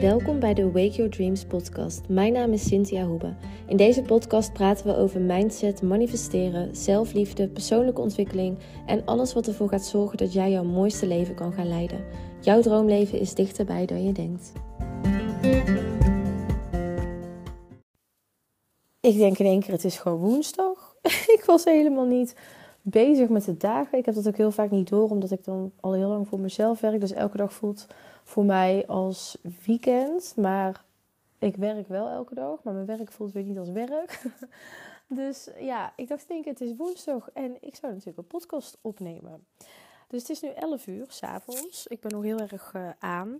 Welkom bij de Wake Your Dreams podcast. Mijn naam is Cynthia Hoebe. In deze podcast praten we over mindset, manifesteren, zelfliefde, persoonlijke ontwikkeling en alles wat ervoor gaat zorgen dat jij jouw mooiste leven kan gaan leiden. Jouw droomleven is dichterbij dan je denkt. Ik denk in één keer, het is gewoon woensdag. ik was helemaal niet bezig met de dagen. Ik heb dat ook heel vaak niet door, omdat ik dan al heel lang voor mezelf werk. Dus elke dag voelt voor mij als weekend. Maar ik werk wel elke dag, maar mijn werk voelt weer niet als werk. dus ja, ik dacht denk het is woensdag en ik zou natuurlijk een podcast opnemen. Dus het is nu 11 uur s'avonds. Ik ben nog heel erg uh, aan.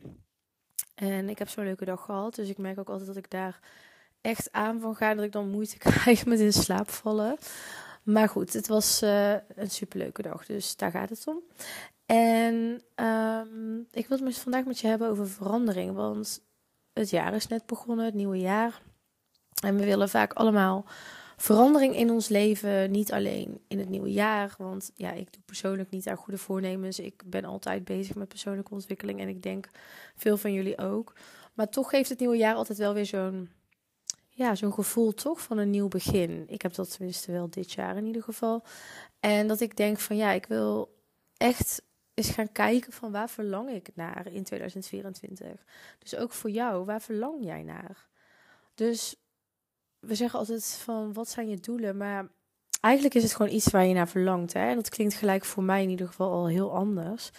En ik heb zo'n leuke dag gehad. Dus ik merk ook altijd dat ik daar echt aan van ga. Dat ik dan moeite krijg met in slaap vallen. Maar goed, het was uh, een superleuke dag. Dus daar gaat het om. En um, ik wil het vandaag met je hebben over verandering. Want het jaar is net begonnen, het nieuwe jaar. En we willen vaak allemaal verandering in ons leven. Niet alleen in het nieuwe jaar. Want ja, ik doe persoonlijk niet aan goede voornemens. Ik ben altijd bezig met persoonlijke ontwikkeling. En ik denk veel van jullie ook. Maar toch geeft het nieuwe jaar altijd wel weer zo'n ja, zo'n gevoel toch van een nieuw begin. Ik heb dat tenminste wel dit jaar in ieder geval. En dat ik denk van ja, ik wil echt eens gaan kijken van waar verlang ik naar in 2024. Dus ook voor jou, waar verlang jij naar? Dus we zeggen altijd van wat zijn je doelen, maar eigenlijk is het gewoon iets waar je naar verlangt. Hè? En dat klinkt gelijk voor mij in ieder geval al heel anders.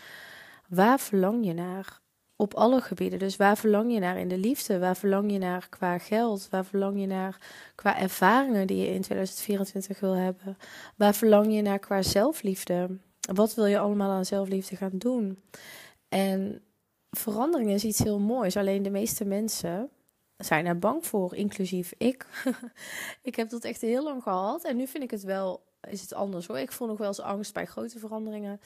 Waar verlang je naar? op alle gebieden. Dus waar verlang je naar in de liefde? Waar verlang je naar qua geld? Waar verlang je naar qua ervaringen die je in 2024 wil hebben? Waar verlang je naar qua zelfliefde? Wat wil je allemaal aan zelfliefde gaan doen? En verandering is iets heel moois. Alleen de meeste mensen zijn er bang voor, inclusief ik. ik heb dat echt heel lang gehad. En nu vind ik het wel, is het anders hoor. Ik voel nog wel eens angst bij grote veranderingen.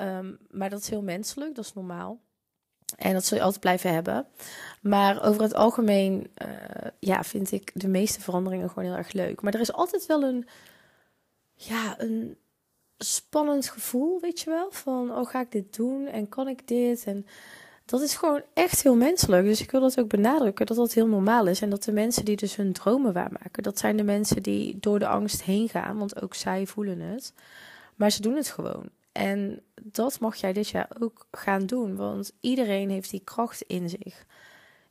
Um, maar dat is heel menselijk, dat is normaal. En dat zul je altijd blijven hebben. Maar over het algemeen uh, ja, vind ik de meeste veranderingen gewoon heel erg leuk. Maar er is altijd wel een, ja, een spannend gevoel, weet je wel. Van, oh, ga ik dit doen? En kan ik dit? En dat is gewoon echt heel menselijk. Dus ik wil dat ook benadrukken, dat dat heel normaal is. En dat de mensen die dus hun dromen waarmaken, dat zijn de mensen die door de angst heen gaan. Want ook zij voelen het. Maar ze doen het gewoon. En dat mag jij dit jaar ook gaan doen, want iedereen heeft die kracht in zich.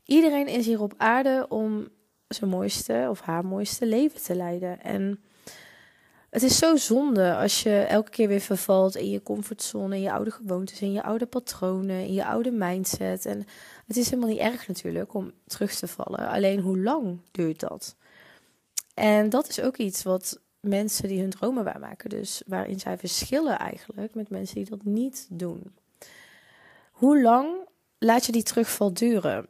Iedereen is hier op aarde om zijn mooiste of haar mooiste leven te leiden. En het is zo zonde als je elke keer weer vervalt in je comfortzone, in je oude gewoontes, in je oude patronen, in je oude mindset. En het is helemaal niet erg natuurlijk om terug te vallen. Alleen hoe lang duurt dat? En dat is ook iets wat mensen die hun dromen waarmaken. Dus waarin zij verschillen eigenlijk met mensen die dat niet doen. Hoe lang laat je die terugval duren?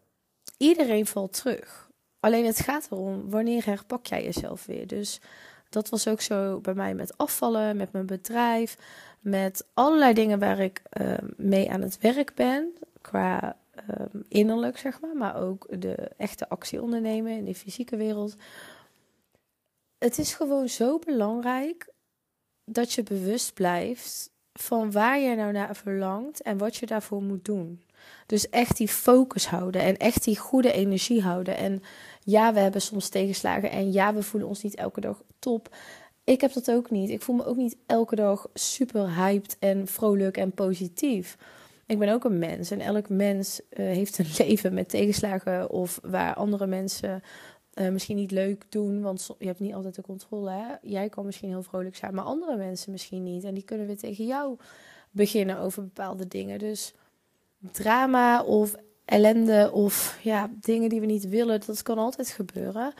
Iedereen valt terug. Alleen het gaat erom wanneer herpak jij jezelf weer. Dus dat was ook zo bij mij met afvallen, met mijn bedrijf, met allerlei dingen waar ik uh, mee aan het werk ben. Qua uh, innerlijk, zeg maar, maar ook de echte actie ondernemen in de fysieke wereld het is gewoon zo belangrijk dat je bewust blijft van waar je nou naar verlangt en wat je daarvoor moet doen. Dus echt die focus houden en echt die goede energie houden. En ja, we hebben soms tegenslagen en ja, we voelen ons niet elke dag top. Ik heb dat ook niet. Ik voel me ook niet elke dag super hyped en vrolijk en positief. Ik ben ook een mens en elk mens uh, heeft een leven met tegenslagen of waar andere mensen uh, misschien niet leuk doen, want je hebt niet altijd de controle. Hè? Jij kan misschien heel vrolijk zijn, maar andere mensen misschien niet. En die kunnen weer tegen jou beginnen over bepaalde dingen. Dus drama of ellende of ja, dingen die we niet willen, dat kan altijd gebeuren.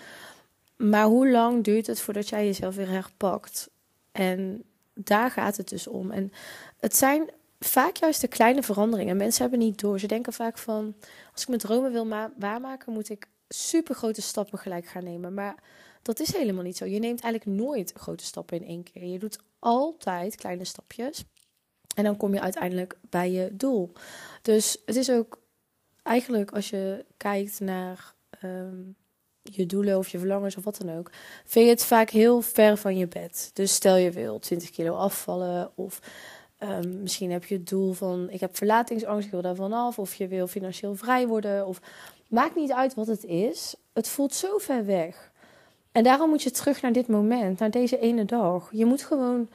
Maar hoe lang duurt het voordat jij jezelf weer herpakt? En daar gaat het dus om. En het zijn vaak juist de kleine veranderingen. Mensen hebben niet door. Ze denken vaak van: als ik mijn dromen wil waarmaken, moet ik super grote stappen gelijk gaan nemen. Maar dat is helemaal niet zo. Je neemt eigenlijk nooit grote stappen in één keer. Je doet altijd kleine stapjes. En dan kom je uiteindelijk bij je doel. Dus het is ook eigenlijk als je kijkt naar ehm, je doelen of je verlangens of wat dan ook, vind je het vaak heel ver van je bed. Dus stel je wil 20 kilo afvallen of Ehm, misschien heb je het doel van ik heb verlatingsangst, ik wil daar vanaf. Of je wil financieel vrij worden. Of maakt niet uit wat het is. Het voelt zo ver weg. En daarom moet je terug naar dit moment, naar deze ene dag. Je moet gewoon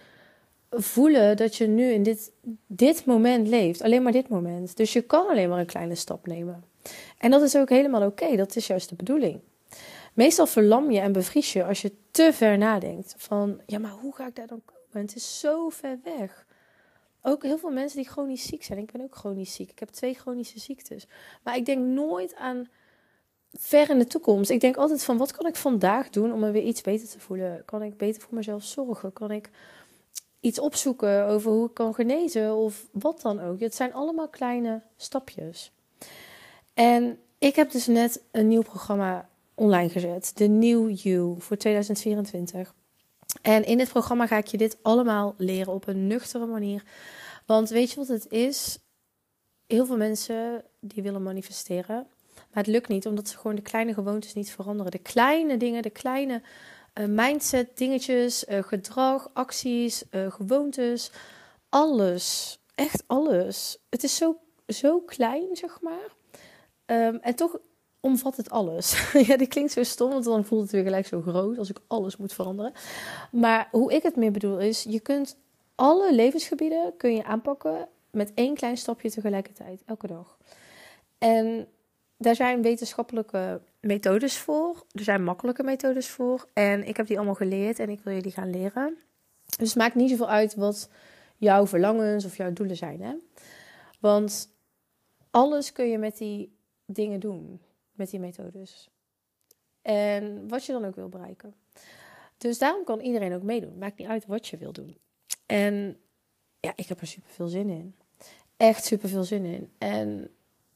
voelen dat je nu in dit, dit moment leeft. Alleen maar dit moment. Dus je kan alleen maar een kleine stap nemen. En dat is ook helemaal oké. Dat is juist de bedoeling. Meestal verlam je en bevries je als je te ver nadenkt. Van, ja, maar hoe ga ik daar dan komen? Het is zo ver weg. Ook heel veel mensen die chronisch ziek zijn. Ik ben ook chronisch ziek. Ik heb twee chronische ziektes. Maar ik denk nooit aan ver in de toekomst. Ik denk altijd van, wat kan ik vandaag doen om me weer iets beter te voelen? Kan ik beter voor mezelf zorgen? Kan ik iets opzoeken over hoe ik kan genezen of wat dan ook? Het zijn allemaal kleine stapjes. En ik heb dus net een nieuw programma online gezet. De New You voor 2024. En in dit programma ga ik je dit allemaal leren op een nuchtere manier. Want weet je wat het is? Heel veel mensen die willen manifesteren. Maar het lukt niet omdat ze gewoon de kleine gewoontes niet veranderen. De kleine dingen, de kleine mindset dingetjes, uh, gedrag, acties, uh, gewoontes. Alles. Echt alles. Het is zo, zo klein, zeg maar. Um, en toch omvat het alles. ja, die klinkt zo stom, want dan voelt het weer gelijk zo groot als ik alles moet veranderen. Maar hoe ik het meer bedoel is, je kunt alle levensgebieden kun je aanpakken met één klein stapje tegelijkertijd, elke dag. En daar zijn wetenschappelijke methodes voor. Er zijn makkelijke methodes voor. En ik heb die allemaal geleerd en ik wil jullie gaan leren. Dus maakt niet zoveel uit wat jouw verlangens of jouw doelen zijn. Hè? Want alles kun je met die dingen doen met die methodes. En wat je dan ook wil bereiken. Dus daarom kan iedereen ook meedoen. Maakt niet uit wat je wil doen. En ja, ik heb er super veel zin in. Echt super veel zin in. En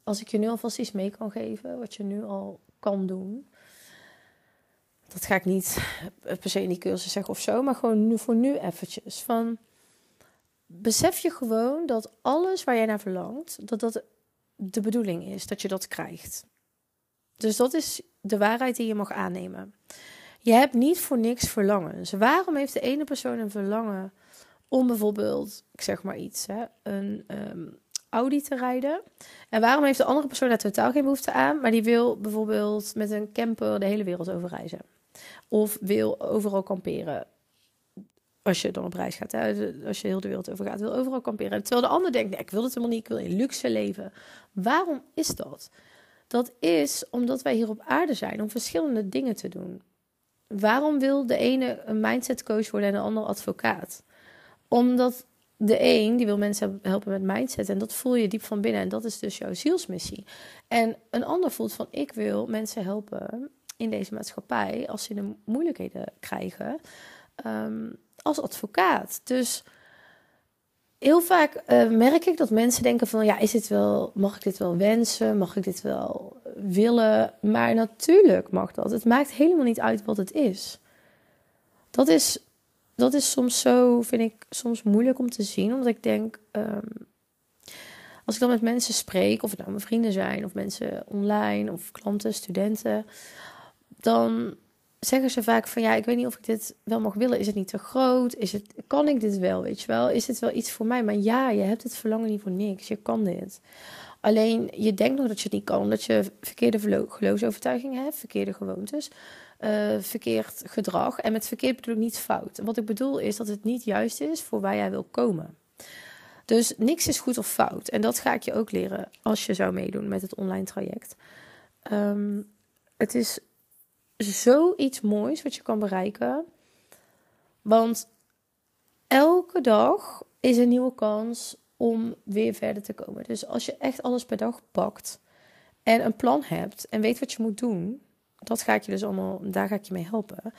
als ik je nu alvast iets mee kan geven, wat je nu al kan doen. Dat ga ik niet per se in die cursus zeggen of zo, maar gewoon nu, voor nu eventjes. Van, besef je gewoon dat alles waar jij naar verlangt, dat dat de bedoeling is, dat je dat krijgt. Dus dat is de waarheid die je mag aannemen. Je hebt niet voor niks verlangens. Waarom heeft de ene persoon een verlangen om bijvoorbeeld, ik zeg maar iets, hè, een um, Audi te rijden? En waarom heeft de andere persoon daar totaal geen behoefte aan, maar die wil bijvoorbeeld met een camper de hele wereld overreizen? Of wil overal kamperen? Als je dan op reis gaat, hè? als je heel de wereld over gaat, wil overal kamperen. Terwijl de ander denkt, ik wil het helemaal niet, ik wil in luxe leven. Waarom is dat? Dat is omdat wij hier op aarde zijn om verschillende dingen te doen. Waarom wil de ene een mindset coach worden en de ander advocaat? Omdat de een die wil mensen helpen met mindset en dat voel je diep van binnen en dat is dus jouw zielsmissie. En een ander voelt van ik wil mensen helpen in deze maatschappij als ze de moeilijkheden krijgen um, als advocaat. Dus heel vaak uh, merk ik dat mensen denken van ja, is dit wel, mag ik dit wel wensen? Mag ik dit wel willen? Maar natuurlijk mag dat. Het maakt helemaal niet uit wat het is. Dat is, dat is soms zo, vind ik, soms moeilijk om te zien. Omdat ik denk, um, als ik dan met mensen spreek, of het nou mijn vrienden zijn, of mensen online, of klanten, studenten, dan zeggen ze vaak van ja, ik weet niet of ik dit wel mag willen. Is het niet te groot? Is het, kan ik dit wel? Weet je wel? Is dit wel iets voor mij? Maar ja, je hebt het verlangen niet voor niks. Je kan dit. Alleen je denkt nog dat je het niet kan, omdat je verkeerde geloofsovertuigingen hebt, verkeerde gewoontes, uh, verkeerd gedrag. En met verkeerd bedoel ik niet fout. Wat ik bedoel is dat het niet juist is voor waar jij wil komen. Dus niks is goed of fout. En dat ga ik je ook leren als je zou meedoen met het online traject. Um, het is zoiets moois wat je kan bereiken. Want elke dag is een nieuwe kans om weer verder te komen. Dus als je echt alles per dag pakt en een plan hebt en weet wat je moet doen, dat ga ik je dus allemaal, daar ga ik je mee helpen.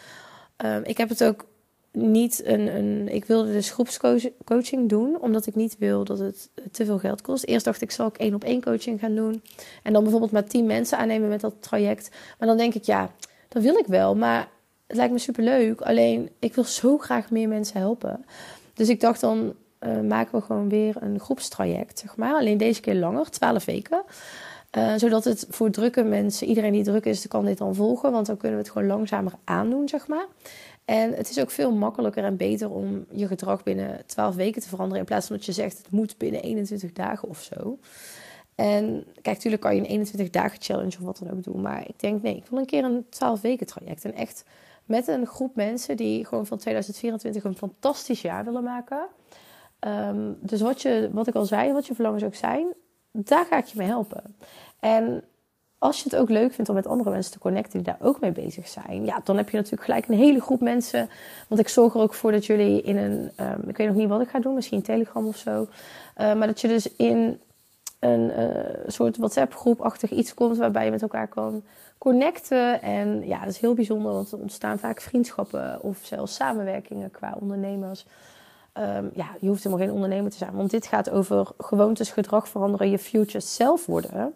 Um, ik heb het ook niet een, een. Ik wilde dus groepscoaching doen, omdat ik niet wil dat het te veel geld kost. Eerst dacht ik, zal ik één op één coaching gaan doen. En dan bijvoorbeeld maar tien mensen aannemen met dat traject. Maar dan denk ik, ja, dat wil ik wel, maar het lijkt me super leuk. Alleen ik wil zo graag meer mensen helpen. Dus ik dacht dan uh, maken we gewoon weer een groepstraject, zeg maar. Alleen deze keer langer, 12 weken. Uh, zodat het voor drukke mensen, iedereen die druk is, kan dit dan volgen. Want dan kunnen we het gewoon langzamer aandoen, zeg maar. En het is ook veel makkelijker en beter om je gedrag binnen 12 weken te veranderen. In plaats van dat je zegt het moet binnen 21 dagen of zo. En kijk, natuurlijk kan je een 21 dagen challenge of wat dan ook doen. Maar ik denk, nee, ik wil een keer een 12 weken traject. En echt met een groep mensen die gewoon van 2024 een fantastisch jaar willen maken. Ehm, dus wat, je, wat ik al zei, wat je verlangens ook zijn, daar ga ik je mee helpen. En als je het ook leuk vindt om met andere mensen te connecten die daar ook mee bezig zijn, ja, dan heb je natuurlijk gelijk een hele groep mensen. Want ik zorg er ook voor dat jullie in een, um, ik weet nog niet wat ik ga doen, misschien Telegram of zo. Uh, maar dat je dus in een uh, soort WhatsApp-groep-achtig iets komt waarbij je met elkaar kan connecten. En ja, dat is heel bijzonder, want er ontstaan vaak vriendschappen of zelfs samenwerkingen qua ondernemers. Um, ja, je hoeft helemaal geen ondernemer te zijn, want dit gaat over gewoontes, gedrag veranderen, je future self worden.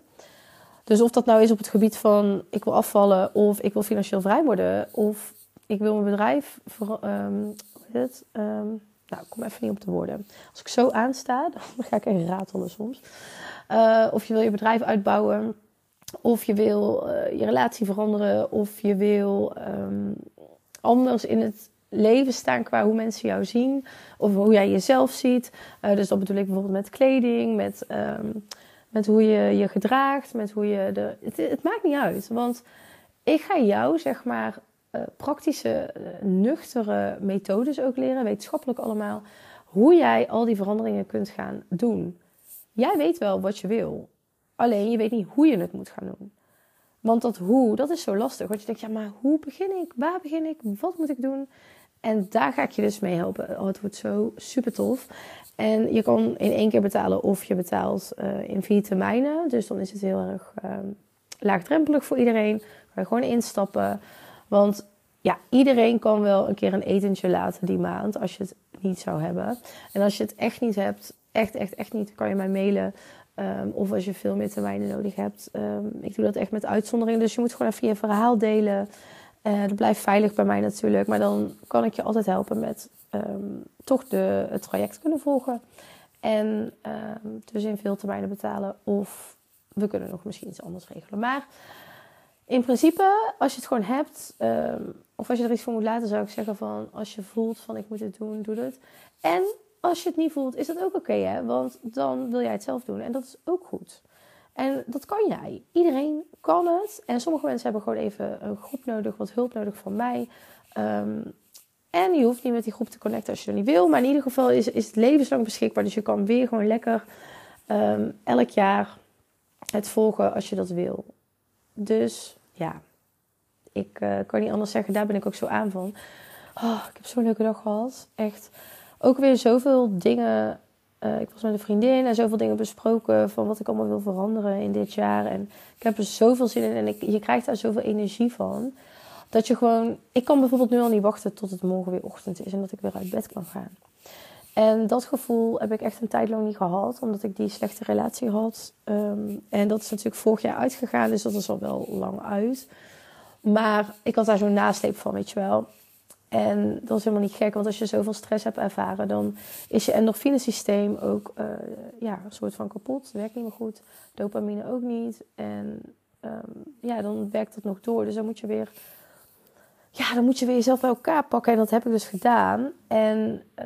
Dus of dat nou is op het gebied van ik wil afvallen of ik wil financieel vrij worden of ik wil mijn bedrijf. Voor, um, hoe het? Um, nou, ik kom even niet op de woorden. Als ik zo aansta, dan ga ik echt ratelen soms. Uh, of je wil je bedrijf uitbouwen, of je wil uh, je relatie veranderen, of je wil anders in het leven staan qua hoe mensen jou zien, of hoe jij jezelf ziet. Uh, dus dat bedoel ik bijvoorbeeld met kleding, met met hoe je je gedraagt, met hoe je de. Het, maakt niet uit. Want ik ga jou, zeg maar, uh, praktische, uh, nuchtere methodes ook leren, wetenschappelijk allemaal, hoe jij al die veranderingen kunt gaan doen. Jij weet wel wat je wil, alleen je weet niet hoe je het moet gaan doen. Want dat hoe, dat is zo lastig. Want je denkt, ja, maar hoe begin ik? Waar begin ik? Wat moet ik doen? En daar ga ik je dus mee helpen. Oh, het wordt zo super tof. En je kan in één keer betalen of je betaalt uh, in vier termijnen. Dus dan is het heel erg uh, laagdrempelig voor iedereen. Kan je gewoon instappen. Want ja, iedereen kan wel een keer een etentje laten die maand als je het niet zou hebben. En als je het echt niet hebt, echt, echt, echt niet, kan je mij mailen. Um, of als je veel meer termijnen nodig hebt. Um, ik doe dat echt met uitzondering. Dus je moet gewoon even je verhaal delen. Uh, dat blijft veilig bij mij natuurlijk. Maar dan kan ik je altijd helpen met um, toch de, het traject kunnen volgen. En dus in veel termijnen betalen. Of we kunnen nog misschien iets anders regelen. Maar in principe, als je het gewoon hebt, um, of als je er iets voor moet laten, zou ik zeggen van als je voelt van ik moet het doen, doe het. En als je het niet voelt, is dat ook oké, hè? Want dan wil jij het zelf doen. En dat is ook goed. En dat kan jij. Iedereen kan het. En sommige mensen hebben gewoon even een groep nodig, wat hulp nodig van mij. Um, en je hoeft niet met die groep te connecten als je dat niet wil. Maar in ieder geval is, is het levenslang beschikbaar. Dus je kan weer gewoon lekker um, elk jaar het volgen als je dat wil. Dus ja, ik uh, kan niet anders zeggen. Daar ben ik ook zo aan van. Oh, ik heb zo'n leuke dag gehad. Echt. Ook weer zoveel dingen. Uh, ik was met een vriendin en zoveel dingen besproken van wat ik allemaal wil veranderen in dit jaar. En ik heb er zoveel zin in en ik, je krijgt daar zoveel energie van. Dat je gewoon, ik kan bijvoorbeeld nu al niet wachten tot het morgen weer ochtend is en dat ik weer uit bed kan gaan. En dat gevoel heb ik echt een tijd lang niet gehad, omdat ik die slechte relatie had. Um, en dat is natuurlijk vorig jaar uitgegaan, dus dat is al wel lang uit. Maar ik had daar zo'n nasleep van, weet je wel. En dat is helemaal niet gek, want als je zoveel stress hebt ervaren, dan is je endorfinesysteem ook uh, ja, een soort van kapot. Werkt niet meer goed. Dopamine ook niet. En um, ja, dan werkt het nog door. Dus dan moet je weer ja, dan moet je weer jezelf bij elkaar pakken. En dat heb ik dus gedaan. En uh,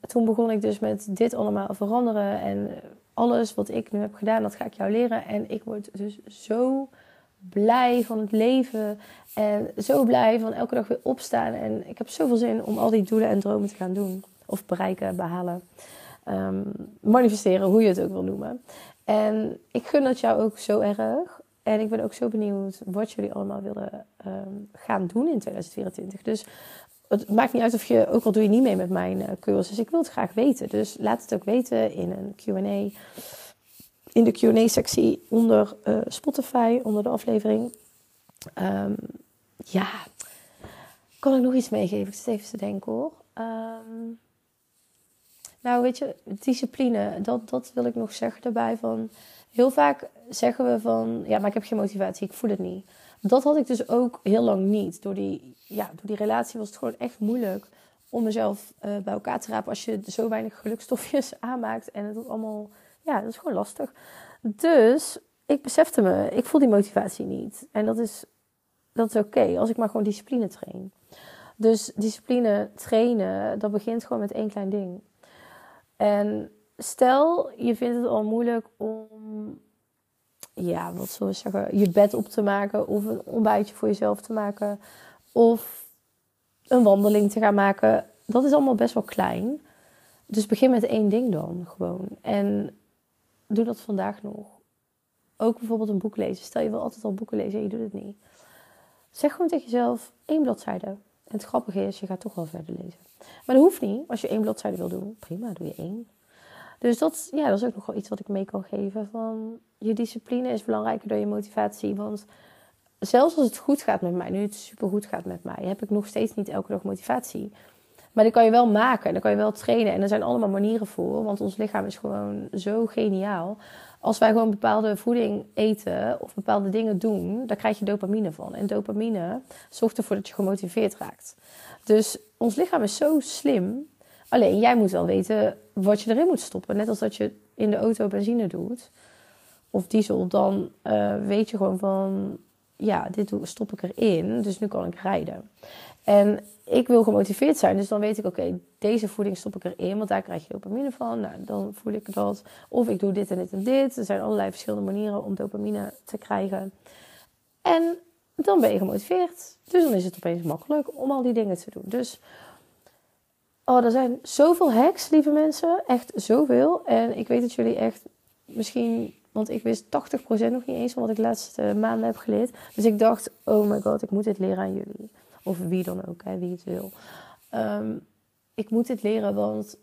toen begon ik dus met dit allemaal veranderen. En alles wat ik nu heb gedaan, dat ga ik jou leren. En ik word dus zo blij van het leven. En zo blij van elke dag weer opstaan. En ik heb zoveel zin om al die doelen en dromen te gaan doen. Of bereiken, behalen. Um, manifesteren, hoe je het ook wil noemen. En ik gun dat jou ook zo erg. En ik ben ook zo benieuwd wat jullie allemaal willen um, gaan doen in 2024. Dus het maakt niet uit of je, ook al doe je niet mee met mijn uh, cursus, ik wil het graag weten. Dus laat het ook weten in een QA. In de QA-sectie onder uh, Spotify, onder de aflevering. Um, ja, kan ik nog iets meegeven? Ik zit even te denken hoor. Um, nou, weet je, discipline, dat, dat wil ik nog zeggen daarbij. Van, heel vaak zeggen we van, ja, maar ik heb geen motivatie, ik voel het niet. Dat had ik dus ook heel lang niet. Door die, ja, door die relatie was het gewoon echt moeilijk om mezelf uh, bij elkaar te rapen als je zo weinig gelukstofjes aanmaakt. En het allemaal, ja, dat is gewoon lastig. Dus ik besefte me, ik voel die motivatie niet. En dat is, dat is oké, als ik maar gewoon discipline train. Dus discipline trainen, dat begint gewoon met één klein ding. En stel, je vindt het al moeilijk om, ja, wat zullen we zeggen, je bed op te maken of een ontbijtje voor jezelf te maken of een wandeling te gaan maken. Dat is allemaal best wel klein. Dus begin met één ding dan gewoon. En doe dat vandaag nog. Ook bijvoorbeeld een boek lezen. Stel je wil altijd al boeken lezen en je doet het niet. Zeg gewoon tegen jezelf één bladzijde. En het grappige is, je gaat toch wel verder lezen. Maar dat hoeft niet. Als je één bladzijde wil doen, prima, doe je één. Dus dat, ja, dat is ook nog wel iets wat ik mee kan geven. Van, je discipline is belangrijker dan je motivatie. Want zelfs als het goed gaat met mij, nu het super goed gaat met mij, heb ik nog steeds niet elke dag motivatie. Maar die kan je wel maken, dan kan je wel trainen. En er zijn allemaal manieren voor, want ons lichaam is gewoon zo geniaal. Als wij gewoon bepaalde voeding eten of bepaalde dingen doen, daar krijg je dopamine van. En dopamine zorgt ervoor dat je gemotiveerd raakt. Dus ons lichaam is zo slim. Alleen jij moet wel weten wat je erin moet stoppen. Net als dat je in de auto benzine doet of diesel, dan uh, weet je gewoon van ja, dit stop ik erin, dus nu kan ik rijden. En ik wil gemotiveerd zijn, dus dan weet ik, oké, deze voeding stop ik erin, want daar krijg je dopamine van. Nou, dan voel ik dat. Of ik doe dit en dit en dit. Er zijn allerlei verschillende manieren om dopamine te krijgen. En dan ben je gemotiveerd. Dus dan is het opeens makkelijk om al die dingen te doen. Dus, oh, er zijn zoveel hacks, lieve mensen. Echt zoveel. En ik weet dat jullie echt misschien want ik wist 80% nog niet eens van wat ik de laatste maanden heb geleerd. Dus ik dacht, oh my god, ik moet dit leren aan jullie. Of wie dan ook, hè, wie het wil. Ehm, ik moet dit leren, want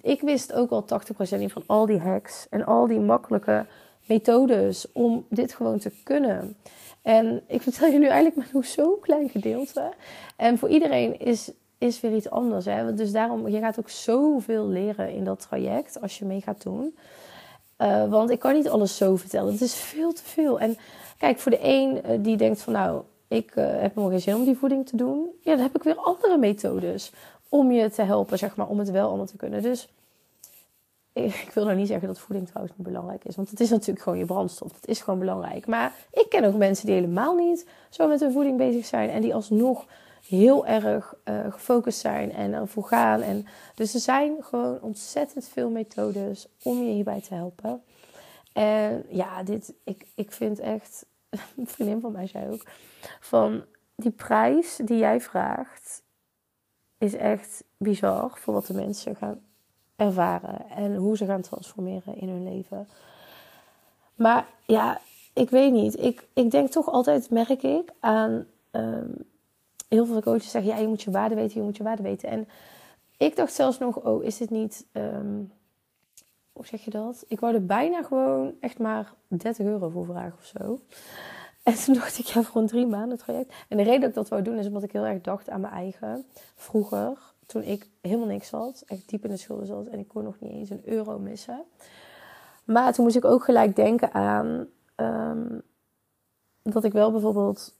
ik wist ook al 80% niet van al die hacks en al die makkelijke methodes om dit gewoon te kunnen. En ik vertel je nu eigenlijk maar nog zo'n klein gedeelte. En voor iedereen is, is weer iets anders. Hè? Dus daarom, je gaat ook zoveel leren in dat traject als je mee gaat doen. Uh, want ik kan niet alles zo vertellen. Het is veel te veel. En kijk, voor de een uh, die denkt van nou, ik uh, heb nog geen zin om die voeding te doen. Ja, dan heb ik weer andere methodes om je te helpen, zeg maar, om het wel allemaal te kunnen. Dus ik wil nou niet zeggen dat voeding trouwens niet belangrijk is. Want het is natuurlijk gewoon je brandstof. Het is gewoon belangrijk. Maar ik ken ook mensen die helemaal niet zo met hun voeding bezig zijn. En die alsnog heel erg uh, gefocust zijn en ervoor gaan. En, dus er zijn gewoon ontzettend veel methodes om je hierbij te helpen. En ja, dit, ik, ik vind echt, een vriendin van mij zei ook, van die prijs die jij vraagt, is echt bizar voor wat de mensen gaan ervaren en hoe ze gaan transformeren in hun leven. Maar ja, ik weet niet. Ik, ik denk toch altijd, merk ik, aan um, heel veel coaches zeggen, ja, je moet je waarde weten, je moet je waarde weten. En ik dacht zelfs nog, oh, is het niet, um, hoe zeg je dat? Ik wou er bijna gewoon echt maar 30 euro voor vragen of zo. En toen dacht ik, ja, voor een drie maanden traject. En de reden dat ik dat wou doen, is omdat ik heel erg dacht aan mijn eigen. Vroeger, toen ik helemaal niks had, echt diep in de schulden zat en ik kon nog niet eens een euro missen. Maar toen moest ik ook gelijk denken aan um, dat ik wel bijvoorbeeld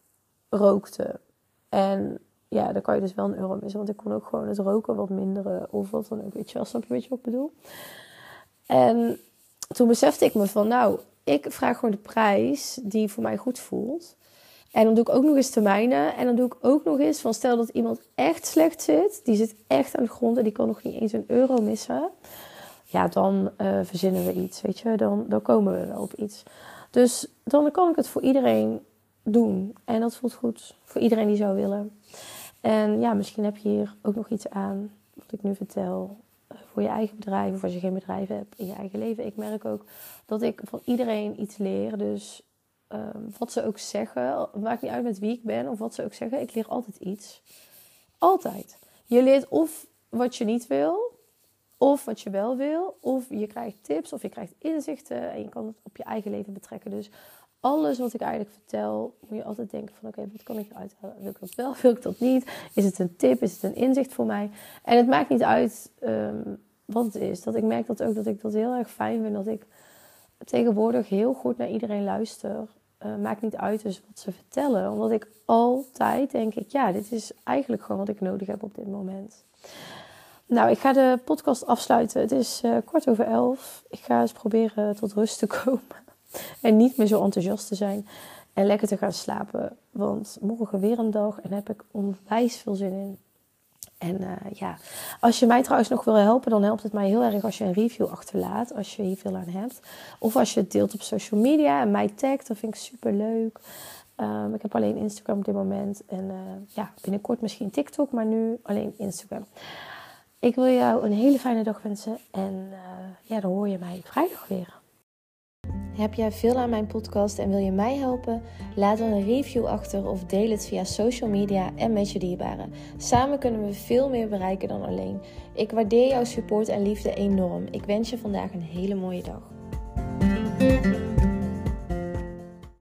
rookte. En ja, dan kan je dus wel een euro missen. Want ik kon ook gewoon het roken wat minderen. Of wat dan ook. Weet je wel, snap je wat ik bedoel? En toen besefte ik me van, nou, ik vraag gewoon de prijs die voor mij goed voelt. En dan doe ik ook nog eens termijnen. En dan doe ik ook nog eens van, stel dat iemand echt slecht zit. Die zit echt aan de grond en die kan nog niet eens een euro missen. Ja, dan uh, verzinnen we iets, weet je. Dan, dan komen we wel op iets. Dus dan kan ik het voor iedereen doen. En dat voelt goed voor iedereen die zou willen. En ja, misschien heb je hier ook nog iets aan wat ik nu vertel. Eh, voor je eigen bedrijf of als je geen bedrijf hebt in je eigen leven. Ik merk ook dat ik van iedereen iets leer. Dus um, wat ze ook zeggen, maakt niet uit met wie ik ben of wat ze ook zeggen. Ik leer altijd iets. Altijd. Je leert of wat je niet wil, of wat je wel wil, of je krijgt tips of je krijgt inzichten en je kan het op je eigen leven betrekken. Dus alles wat ik eigenlijk vertel, moet je altijd denken van oké, wat kan ik eruit halen? Wil ik dat wel, wil ik dat niet? Is het een tip? Is het een inzicht voor mij? En het maakt niet uit um, wat het is. Dat ik merk dat ook dat ik dat heel erg fijn vind. Dat ik tegenwoordig heel goed naar iedereen luister. Uh, maakt niet uit dus wat ze vertellen. Omdat ik altijd denk ik, ja, dit is eigenlijk gewoon wat ik nodig heb op dit moment. Nou, ik ga de podcast afsluiten. Het is uh, kwart over elf. Ik ga eens proberen tot rust te komen. En niet meer zo enthousiast te zijn. En lekker te gaan slapen. Want morgen weer een dag en daar heb ik onwijs veel zin in. En uh, ja, als je mij trouwens nog wil helpen, dan helpt het mij heel erg als je een review achterlaat. Als je hier veel aan hebt. Of als je het deelt op social media en mij tagt. Dat vind ik super leuk. Um, ik heb alleen Instagram op dit moment. En uh, ja, binnenkort misschien TikTok, maar nu alleen Instagram. Ik wil jou een hele fijne dag wensen. En uh, ja, dan hoor je mij vrijdag weer. Heb jij veel aan mijn podcast en wil je mij helpen? Laat dan een review achter of deel het via social media en met je dierbaren. Samen kunnen we veel meer bereiken dan alleen. Ik waardeer jouw support en liefde enorm. Ik wens je vandaag een hele mooie dag.